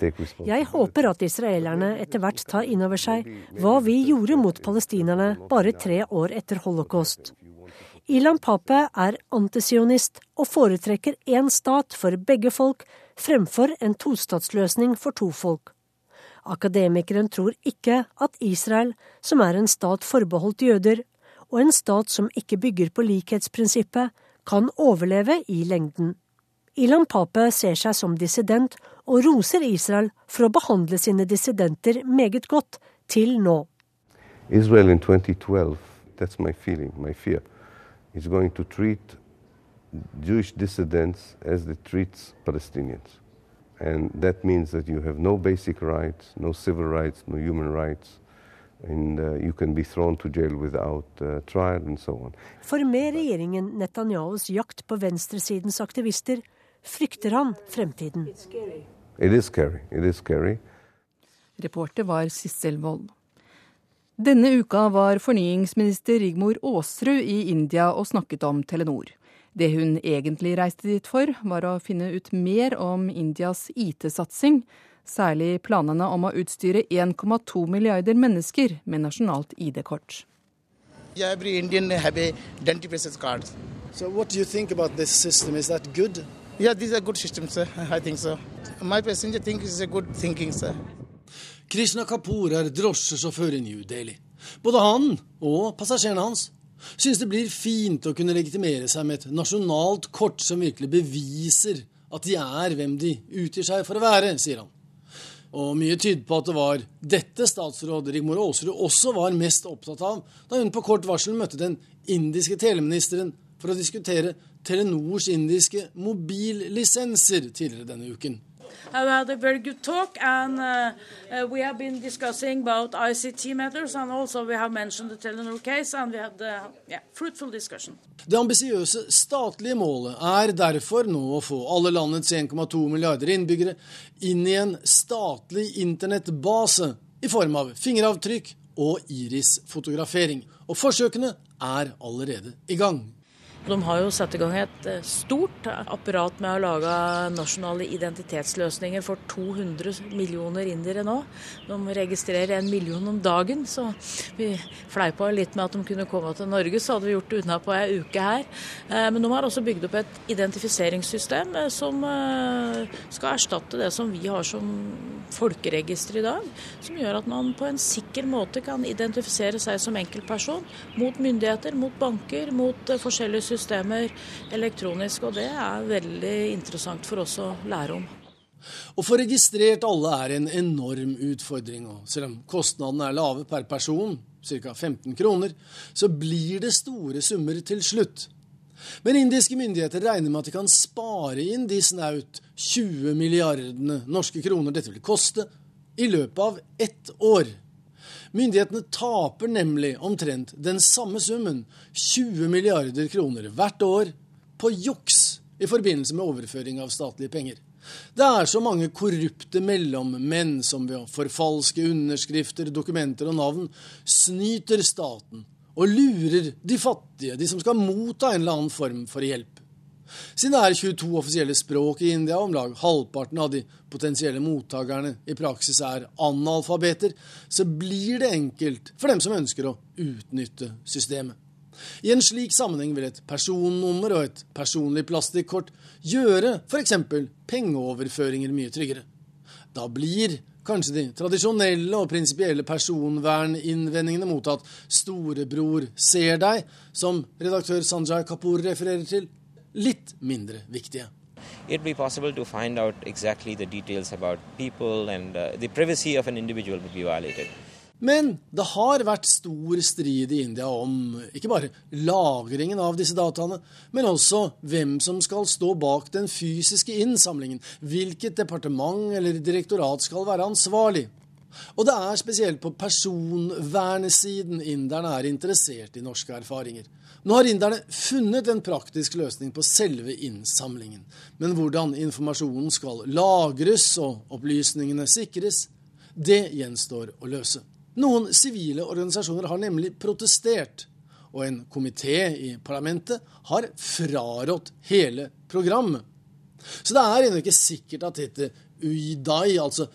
Jeg håper at israelerne etter hvert tar inn over seg hva vi gjorde mot palestinerne bare tre år etter holocaust. Ilan Pape er antisionist og foretrekker én stat for begge folk fremfor en tostatsløsning for to folk. Akademikeren tror ikke at Israel, som er en stat forbeholdt jøder, og en stat som ikke bygger på likhetsprinsippet, kan overleve i lengden. Ilan Pape ser seg som dissident og roser Israel for å behandle sine dissidenter meget godt til nå.
Israel in 2012, that's my feeling, my fear, is going to treat Jewish dissidents as they treat Palestinians. And that means that you have no basic rights, no civil rights, no human rights.
For med regjeringen Netanyahus jakt på venstresidens aktivister frykter han fremtiden.
It is scary. It is scary.
Reporter var Sissel Wold. Denne uka var fornyingsminister Rigmor Aasrud i India og snakket om Telenor. Det hun egentlig reiste dit for, var å finne ut mer om Indias IT-satsing, særlig planene om å utstyre 1,2 milliarder mennesker med nasjonalt ID-kort.
Every Indian have a identification card.
So what do you think about this system? Is that good?
Yeah, these are good systems, sir. I think so. My passenger think it's a good thinking, sir.
Krishna Kapoor er drosjesjåfør i New Delhi. Både han og passasjerene hans synes det blir fint å kunne legitimere seg med et nasjonalt kort som virkelig beviser at de er hvem de utgir seg for å være, sier han. Og mye tyder på at det var dette statsråd Rigmor Aasrud også var mest opptatt av da hun på kort varsel møtte den indiske teleministeren for å diskutere Telenors indiske mobillisenser tidligere denne uken
have had a very good talk, and uh, uh, we have been discussing about ICT matters, and also we have mentioned the Telenor case, and we had a yeah, fruitful discussion.
Det ambisiøse statlige målet er derfor nå å få alle landets 1,2 milliarder innbyggere inn i en statlig internettbase i form av fingeravtrykk og irisfotografering. Og forsøkene er allerede i gang.
De har jo satt i gang et eh, stort apparat med å lage nasjonale identitetsløsninger for 200 millioner indere nå. De registrerer en million om dagen, så vi fleipa litt med at de kunne komme til Norge, så hadde vi gjort det unna på ei uke her. Eh, men de har også bygd opp et identifiseringssystem eh, som skal erstatte det som vi har som folkeregister i dag. Som gjør at man på en sikker måte kan identifisere seg som enkeltperson mot myndigheter, mot banker, mot forskjellige systemer elektronisk. Og det er veldig interessant for oss å lære om.
Å få registrert alle er en enorm utfordring. og Selv om kostnadene er lave per person, ca. 15 kroner, så blir det store summer til slutt. Men indiske myndigheter regner med at de kan spare inn de snaut 20 milliardene norske kroner dette vil koste, i løpet av ett år. Myndighetene taper nemlig omtrent den samme summen, 20 milliarder kroner hvert år, på juks i forbindelse med overføring av statlige penger. Det er så mange korrupte mellommenn som ved å forfalske underskrifter, dokumenter og navn snyter staten og lurer de fattige, de som skal motta en eller annen form for hjelp. Siden det er 22 offisielle språk i India, og om lag halvparten av de potensielle mottakerne i praksis er analfabeter, så blir det enkelt for dem som ønsker å utnytte systemet. I en slik sammenheng vil et personnummer og et personlig plastikkort gjøre f.eks. pengeoverføringer mye tryggere. Da blir kanskje de tradisjonelle og prinsipielle personverninnvendingene mot at storebror ser deg, som redaktør Sanjay Kapoor refererer til, litt mindre viktige.
It'd be possible to find out exactly the details about people and uh, the privacy of an individual would be violated.
Men det har vært stor strid i India om ikke bare lagringen av disse dataene, men også hvem som skal stå bak den fysiske innsamlingen, hvilket departement eller direktorat skal være ansvarlig. Og det er spesielt på personvernesiden inderne er interessert i norske erfaringer. Nå har inderne funnet en praktisk løsning på selve innsamlingen. Men hvordan informasjonen skal lagres og opplysningene sikres, det gjenstår å løse. Noen sivile organisasjoner har nemlig protestert, og en komité i parlamentet har frarådt hele programmet. Så det er ennå ikke sikkert at dette UIDAI, altså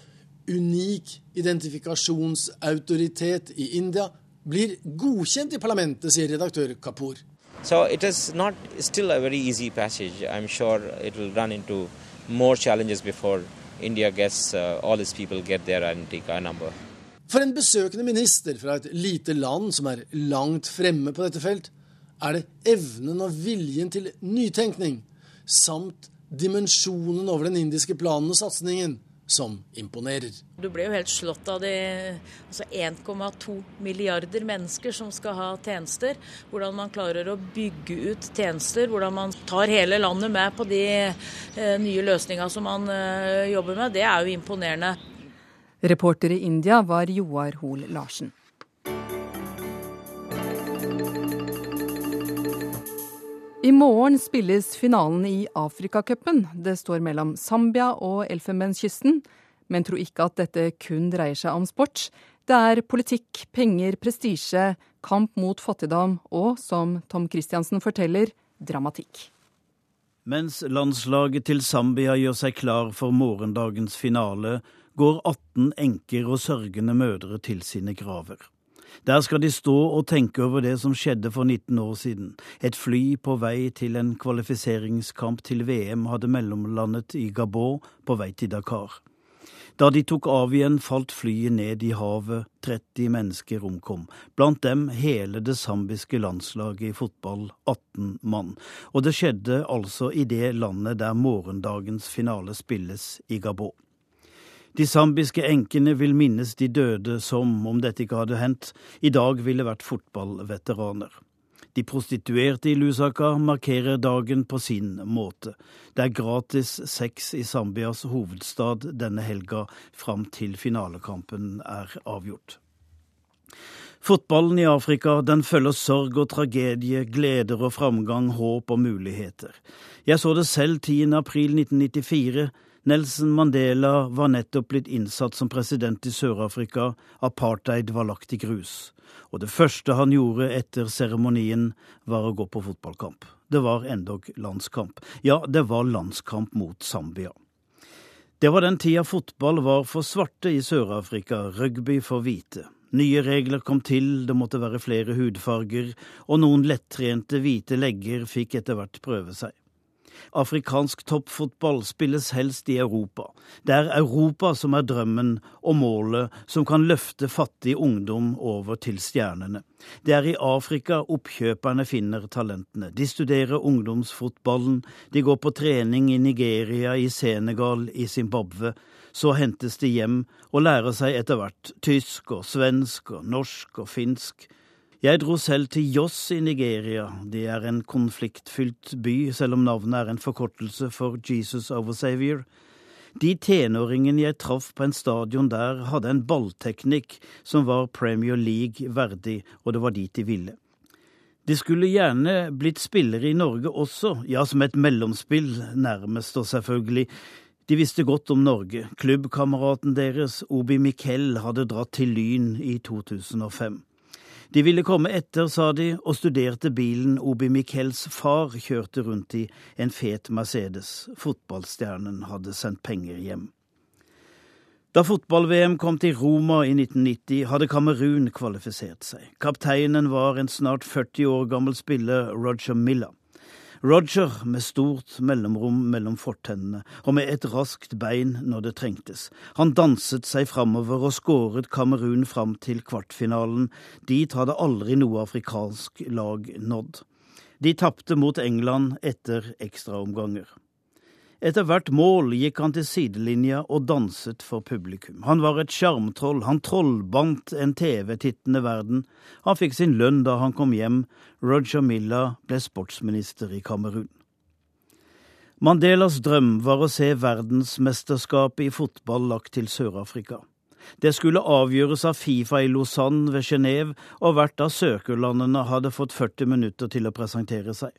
unik identifikasjonsautoritet i India, blir godkjent i parlamentet, sier redaktør Kapoor.
So it is not still a very easy passage. I'm sure it will run into more challenges before India gets uh, all its people get their identity card number.
For en besøkende minister fra et lite land som er langt fremme på dette felt, er det evnen og viljen til nytenkning samt dimensjonen over den indiske planen og satsingen som imponerer.
Du ble jo helt slått av de altså 1,2 milliarder mennesker som skal ha tjenester. Hvordan man klarer å bygge ut tjenester, hvordan man tar hele landet med på de eh, nye løsningene som man eh, jobber med, det er jo imponerende.
Reporter i India var Joar Hoel Larsen. I morgen spilles finalen i Afrikacupen. Det står mellom Zambia og Elfenbenskysten. Men tro ikke at dette kun dreier seg om sport. Det er politikk, penger, prestisje, kamp mot fattigdom og, som Tom Christiansen forteller, dramatikk.
Mens landslaget til Zambia gjør seg klar for morgendagens finale, går 18 enker og sørgende mødre til sine graver. Der skal de stå og tenke over det som skjedde for 19 år siden. Et fly på vei til en kvalifiseringskamp til VM hadde mellomlandet i Gabon på vei til Dakar. Da de tok av igjen, falt flyet ned i havet. 30 mennesker omkom, blant dem hele det zambiske landslaget i fotball, 18 mann. Og det skjedde altså i det landet der morgendagens finale spilles, i Gabon. De zambiske enkene vil minnes de døde som om dette ikke hadde hendt, i dag ville vært fotballveteraner. De prostituerte i Lusaka markerer dagen på sin måte. Det er gratis sex i Zambias hovedstad denne helga fram til finalekampen er avgjort. Fotballen i Afrika den følger sorg og tragedie, gleder og framgang, håp og muligheter. Jeg så det selv 10. april 1994 Nelson Mandela var nettopp blitt innsatt som president i Sør-Afrika. Apartheid var lagt i grus. Og det første han gjorde etter seremonien, var å gå på fotballkamp. Det var endog landskamp. Ja, det var landskamp mot Zambia. Det var den tida fotball var for svarte i Sør-Afrika, rugby for hvite. Nye regler kom til, det måtte være flere hudfarger, og noen lettrente hvite legger fikk etter hvert prøve seg. Afrikansk toppfotball spilles helst i Europa. Det er Europa som er drømmen og målet som kan løfte fattig ungdom over til stjernene. Det er i Afrika oppkjøperne finner talentene. De studerer ungdomsfotballen, de går på trening i Nigeria, i Senegal, i Zimbabwe. Så hentes de hjem og lærer seg etter hvert tysk og svensk og norsk og finsk. Jeg dro selv til Jos i Nigeria. Det er en konfliktfylt by, selv om navnet er en forkortelse for Jesus over Savior. De tenåringene jeg traff på en stadion der, hadde en ballteknikk som var Premier League verdig, og det var dit de ville. De skulle gjerne blitt spillere i Norge også, ja, som et mellomspill, nærmest og selvfølgelig. De visste godt om Norge. Klubbkameraten deres, Obi Miquel, hadde dratt til Lyn i 2005. De ville komme etter, sa de, og studerte bilen Obi Mikkels far kjørte rundt i, en fet Mercedes. Fotballstjernen hadde sendt penger hjem. Da fotball-VM kom til Roma i 1990, hadde Kamerun kvalifisert seg. Kapteinen var en snart 40 år gammel spiller, Roger Milla. Roger med stort mellomrom mellom fortennene og med et raskt bein når det trengtes. Han danset seg framover og skåret Kamerun fram til kvartfinalen. Dit hadde aldri noe afrikansk lag nådd. De tapte mot England etter ekstraomganger. Etter hvert mål gikk han til sidelinja og danset for publikum. Han var et sjarmtroll, han trollbandt en TV-tittende verden. Han fikk sin lønn da han kom hjem. Roger Milla ble sportsminister i Kamerun. Mandelas drøm var å se verdensmesterskapet i fotball lagt til Sør-Afrika. Det skulle avgjøres av Fifa i Lausanne ved Genéve, og hvert av søkerlandene hadde fått 40 minutter til å presentere seg.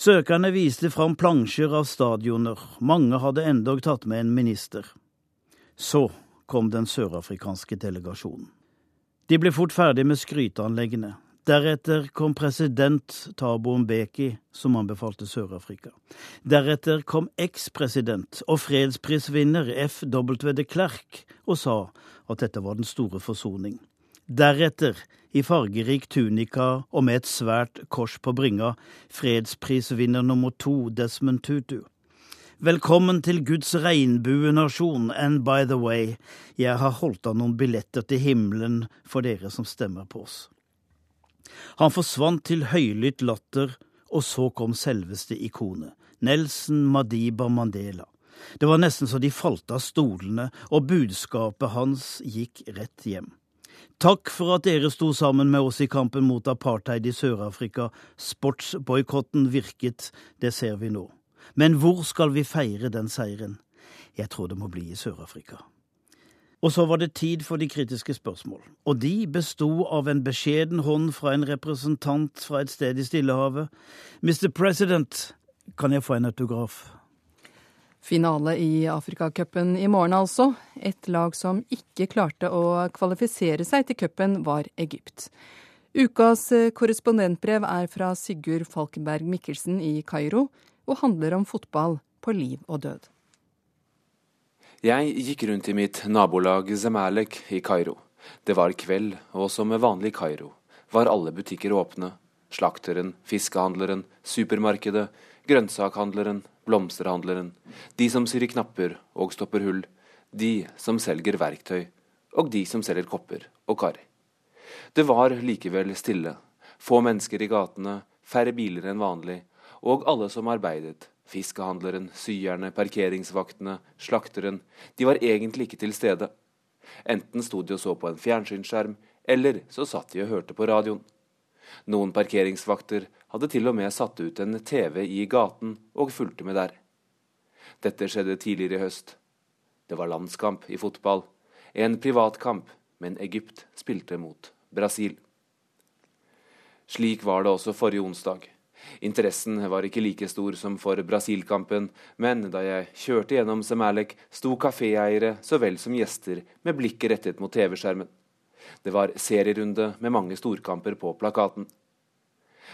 Søkerne viste fram plansjer av stadioner, mange hadde endog tatt med en minister. Så kom den sørafrikanske delegasjonen. De ble fort ferdig med skryteanleggene. Deretter kom president Thabo Mbeki, som anbefalte Sør-Afrika. Deretter kom eks-president og fredsprisvinner F.W. de Klerk og sa at dette var den store forsoning. Deretter, i fargerik tunika og med et svært kors på bringa, fredsprisvinner nummer to Desmond Tutu. Velkommen til Guds regnbuenasjon, and by the way, jeg har holdt av noen billetter til himmelen for dere som stemmer på oss. Han forsvant til høylytt latter, og så kom selveste ikonet, Nelson Madiba Mandela. Det var nesten så de falt av stolene, og budskapet hans gikk rett hjem. Takk for at dere sto sammen med oss i kampen mot apartheid i Sør-Afrika. Sportsboikotten virket, det ser vi nå. Men hvor skal vi feire den seieren? Jeg tror det må bli i Sør-Afrika. Og så var det tid for de kritiske spørsmål, og de besto av en beskjeden hånd fra en representant fra et sted i Stillehavet. Mr. President, kan jeg få en autograf?
Finale i Afrikacupen i morgen, altså. Et lag som ikke klarte å kvalifisere seg til cupen, var Egypt. Ukas eh, korrespondentbrev er fra Sigurd Falkenberg Mikkelsen i Kairo og handler om fotball på liv og død.
Jeg gikk rundt i mitt nabolag Zemalek i Kairo. Det var kveld, og som med vanlig Kairo var alle butikker åpne. Slakteren, fiskehandleren, supermarkedet, grønnsakhandleren, blomsterhandleren, de som syr i knapper og stopper hull, de som selger verktøy, og de som selger kopper og kar. Det var likevel stille, få mennesker i gatene, færre biler enn vanlig, og alle som arbeidet, fiskehandleren, syerne, parkeringsvaktene, slakteren, de var egentlig ikke til stede. Enten sto de og så på en fjernsynsskjerm, eller så satt de og hørte på radioen. Noen parkeringsvakter hadde til og med satt ut en TV i gaten og fulgte med der. Dette skjedde tidligere i høst. Det var landskamp i fotball. En privatkamp, men Egypt spilte mot Brasil. Slik var det også forrige onsdag. Interessen var ikke like stor som for Brasil-kampen, men da jeg kjørte gjennom Semalek, sto kaféeiere så vel som gjester med blikket rettet mot TV-skjermen. Det var serierunde med mange storkamper på plakaten.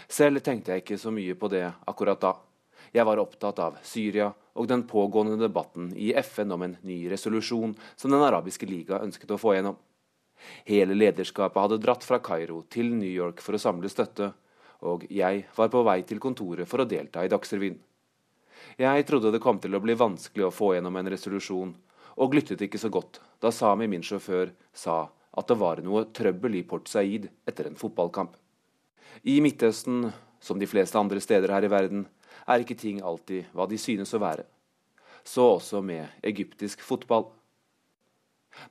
Selv tenkte jeg ikke så mye på det akkurat da. Jeg var opptatt av Syria og den pågående debatten i FN om en ny resolusjon som Den arabiske liga ønsket å få gjennom. Hele lederskapet hadde dratt fra Kairo til New York for å samle støtte, og jeg var på vei til kontoret for å delta i Dagsrevyen. Jeg trodde det kom til å bli vanskelig å få gjennom en resolusjon, og lyttet ikke så godt da Sami, min sjåfør, sa at det var noe trøbbel i Port Said etter en fotballkamp. I Midtøsten, som de fleste andre steder her i verden, er ikke ting alltid hva de synes å være. Så også med egyptisk fotball.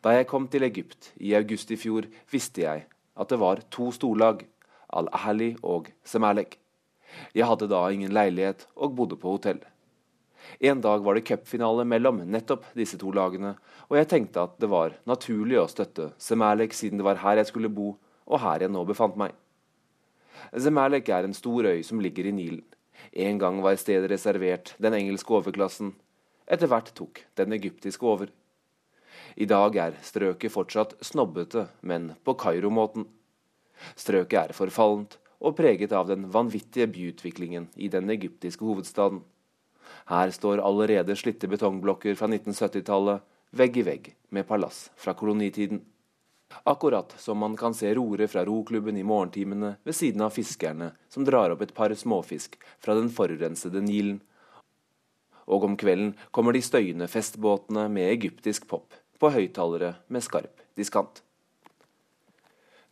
Da jeg kom til Egypt i august i fjor, visste jeg at det var to storlag, Al-Ahli og Semalek. Jeg hadde da ingen leilighet og bodde på hotell. En dag var det cupfinale mellom nettopp disse to lagene, og jeg tenkte at det var naturlig å støtte Semalek siden det var her jeg skulle bo, og her jeg nå befant meg. Zemalek er en stor øy som ligger i Nilen. En gang var stedet reservert den engelske overklassen. Etter hvert tok den egyptiske over. I dag er strøket fortsatt snobbete, men på Kairo-måten. Strøket er forfallent og preget av den vanvittige byutviklingen i den egyptiske hovedstaden. Her står allerede slitte betongblokker fra 1970-tallet vegg i vegg med palass fra kolonitiden. Akkurat som man kan se roere fra roklubben i morgentimene ved siden av fiskerne som drar opp et par småfisk fra den forurensede Nilen. Og om kvelden kommer de støyende festbåtene med egyptisk pop på høyttalere med skarp diskant.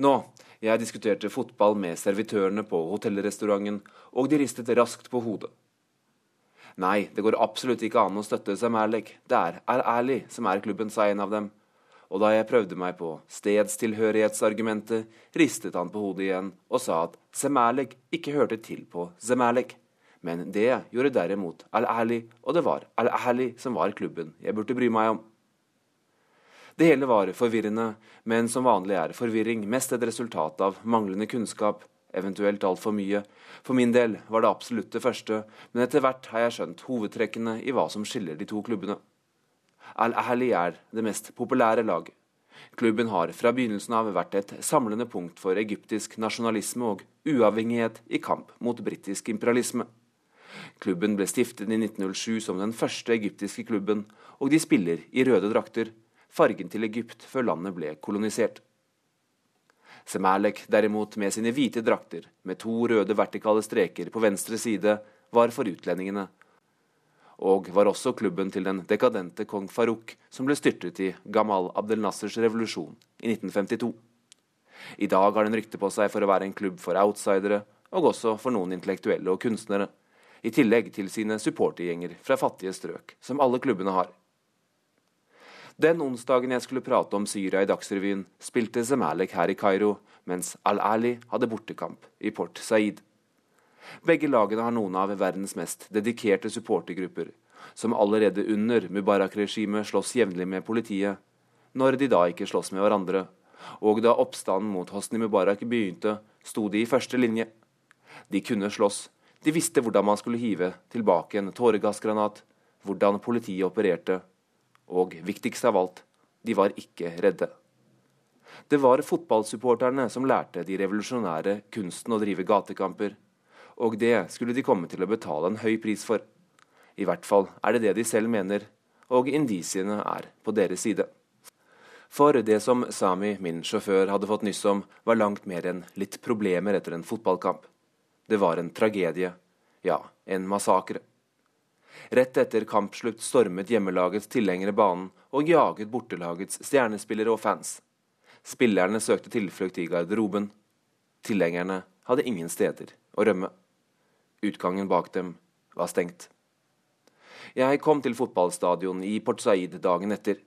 Nå, jeg diskuterte fotball med servitørene på hotellrestauranten, og de ristet raskt på hodet. Nei, det går absolutt ikke an å støtte Zamalek. Det er Al-Ali som er klubben, sa en av dem. Og da jeg prøvde meg på stedstilhørighetsargumentet, ristet han på hodet igjen og sa at Zemalek ikke hørte til på Zemalek. Men det gjorde derimot Al-Ali, og det var Al-Ali som var klubben jeg burde bry meg om. Det hele var forvirrende, men som vanlig er forvirring mest et resultat av manglende kunnskap, eventuelt altfor mye. For min del var det absolutt det første, men etter hvert har jeg skjønt hovedtrekkene i hva som skiller de to klubbene. Al-Ahli er det mest populære laget. Klubben har fra begynnelsen av vært et samlende punkt for egyptisk nasjonalisme og uavhengighet i kamp mot britisk imperialisme. Klubben ble stiftet i 1907 som den første egyptiske klubben, og de spiller i røde drakter, fargen til Egypt før landet ble kolonisert. Semalek derimot, med sine hvite drakter, med to røde vertikale streker på venstre side, var for utlendingene, og var også klubben til den dekadente kong Farouk, som ble styrtet i Gamal Abdel Nassers revolusjon i 1952. I dag har den rykte på seg for å være en klubb for outsidere, og også for noen intellektuelle og kunstnere, i tillegg til sine supportergjenger fra fattige strøk, som alle klubbene har. Den onsdagen jeg skulle prate om Syria i Dagsrevyen, spilte Zemalek her i Kairo, mens Al-Ali hadde bortekamp i Port Said. Begge lagene har noen av verdens mest dedikerte supportergrupper, som allerede under Mubarak-regimet slåss jevnlig med politiet, når de da ikke slåss med hverandre. Og da oppstanden mot Hosni Mubarak begynte, sto de i første linje. De kunne slåss. De visste hvordan man skulle hive tilbake en tåregassgranat, hvordan politiet opererte og viktigst av alt, de var ikke redde. Det var fotballsupporterne som lærte de revolusjonære kunsten å drive gatekamper, og det skulle de komme til å betale en høy pris for. I hvert fall er det det de selv mener, og indisiene er på deres side. For det som Sami, min sjåfør, hadde fått nyss om, var langt mer enn litt problemer etter en fotballkamp. Det var en tragedie. Ja, en massakre. Rett etter kampslutt stormet hjemmelagets tilhengere banen og jaget bortelagets stjernespillere og fans. Spillerne søkte tilflukt i garderoben. Tilhengerne hadde ingen steder å rømme. Utgangen bak dem var stengt. Jeg kom til fotballstadion i Port Said dagen etter.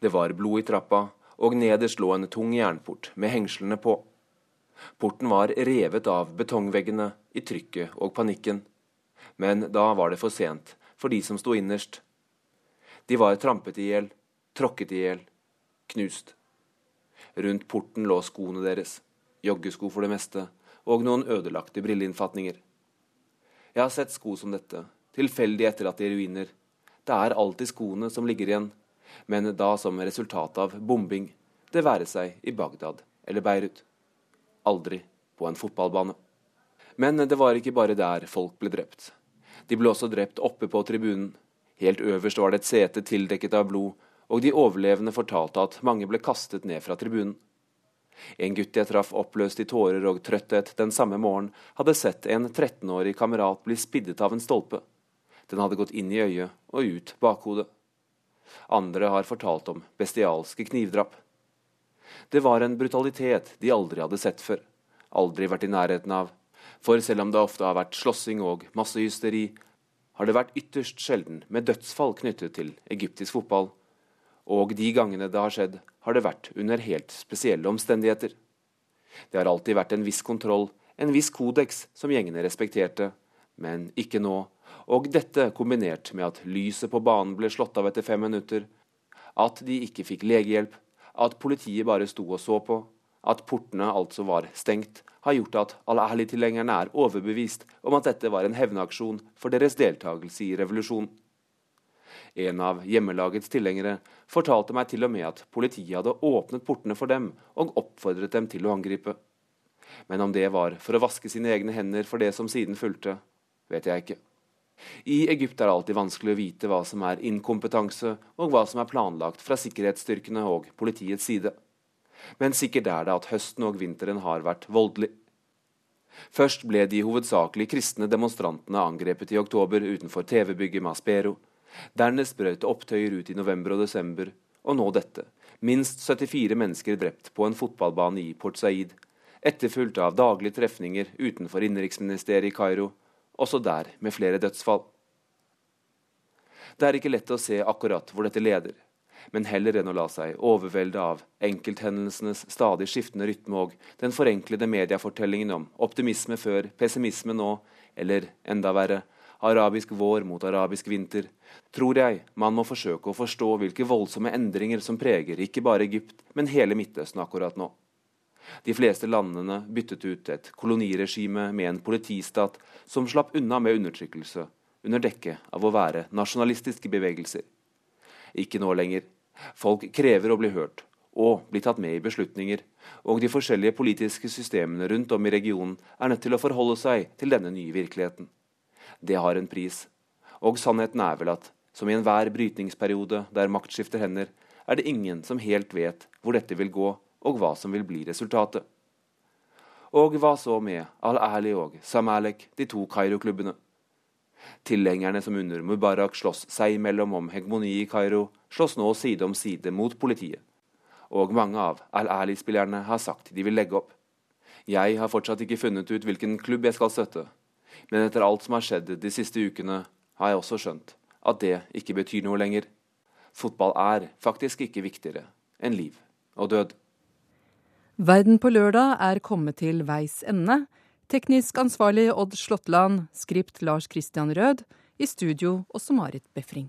Det var blod i trappa, og nederst lå en tung jernport med hengslene på. Porten var revet av betongveggene i trykket og panikken. Men da var det for sent for de som sto innerst. De var trampet i hjel, tråkket i hjel, knust. Rundt porten lå skoene deres, joggesko for det meste, og noen ødelagte brilleinnfatninger. Jeg har sett sko som dette, tilfeldig etterlatt i ruiner. Det er alltid skoene som ligger igjen, men da som resultat av bombing, det være seg i Bagdad eller Beirut. Aldri på en fotballbane. Men det var ikke bare der folk ble drept. De ble også drept oppe på tribunen. Helt øverst var det et sete tildekket av blod, og de overlevende fortalte at mange ble kastet ned fra tribunen. En gutt jeg traff oppløst i tårer og trøtthet den samme morgen, hadde sett en 13-årig kamerat bli spiddet av en stolpe. Den hadde gått inn i øyet og ut bakhodet. Andre har fortalt om bestialske knivdrap. Det var en brutalitet de aldri hadde sett før, aldri vært i nærheten av, for selv om det ofte har vært slåssing og massehysteri, har det vært ytterst sjelden med dødsfall knyttet til egyptisk fotball. Og de gangene det har skjedd, har det vært under helt spesielle omstendigheter. Det har alltid vært en viss kontroll, en viss kodeks som gjengene respekterte, men ikke nå. Og dette kombinert med at lyset på banen ble slått av etter fem minutter, at de ikke fikk legehjelp, at politiet bare sto og så på, at portene altså var stengt, har gjort at al-Ahli-tilhengerne er overbevist om at dette var en hevnaksjon for deres deltakelse i revolusjonen. En av hjemmelagets tilhengere fortalte meg til og med at politiet hadde åpnet portene for dem og oppfordret dem til å angripe. Men om det var for å vaske sine egne hender for det som siden fulgte, vet jeg ikke. I Egypt er det alltid vanskelig å vite hva som er inkompetanse, og hva som er planlagt fra sikkerhetsstyrkene og politiets side. Men sikkert er det at høsten og vinteren har vært voldelig. Først ble de hovedsakelig kristne demonstrantene angrepet i oktober utenfor TV-bygget Maspero. Dernest brøt opptøyer ut i november og desember, og nå dette. Minst 74 mennesker drept på en fotballbane i Port Said, etterfulgt av daglige trefninger utenfor innenriksministeriet i Kairo, også der med flere dødsfall. Det er ikke lett å se akkurat hvor dette leder, men heller enn å la seg overvelde av enkelthendelsenes stadig skiftende rytme og den forenklede mediefortellingen om optimisme før, pessimisme nå, eller enda verre, arabisk vår mot arabisk vinter, tror jeg man må forsøke å forstå hvilke voldsomme endringer som preger ikke bare Egypt, men hele Midtøsten akkurat nå. De fleste landene byttet ut et koloniregime med en politistat som slapp unna med undertrykkelse, under dekke av å være nasjonalistiske bevegelser. Ikke nå lenger. Folk krever å bli hørt og bli tatt med i beslutninger, og de forskjellige politiske systemene rundt om i regionen er nødt til å forholde seg til denne nye virkeligheten. Det har en pris, og sannheten er vel at som i enhver brytningsperiode der makt skifter hender, er det ingen som helt vet hvor dette vil gå, og hva som vil bli resultatet. Og hva så med Al-Ali og Samalek, de to Kairo-klubbene? Tilhengerne som under Mubarak slåss seg imellom om hegemoni i Kairo, slåss nå side om side mot politiet. Og mange av Al-Ali-spillerne har sagt de vil legge opp. Jeg har fortsatt ikke funnet ut hvilken klubb jeg skal støtte, men etter alt som har skjedd de siste ukene, har jeg også skjønt at det ikke betyr noe lenger. Fotball er faktisk ikke viktigere enn liv og død.
Verden på lørdag er kommet til veis ende. Teknisk ansvarlig Odd Slåttland, skript Lars Christian Rød, i studio også Marit Befring.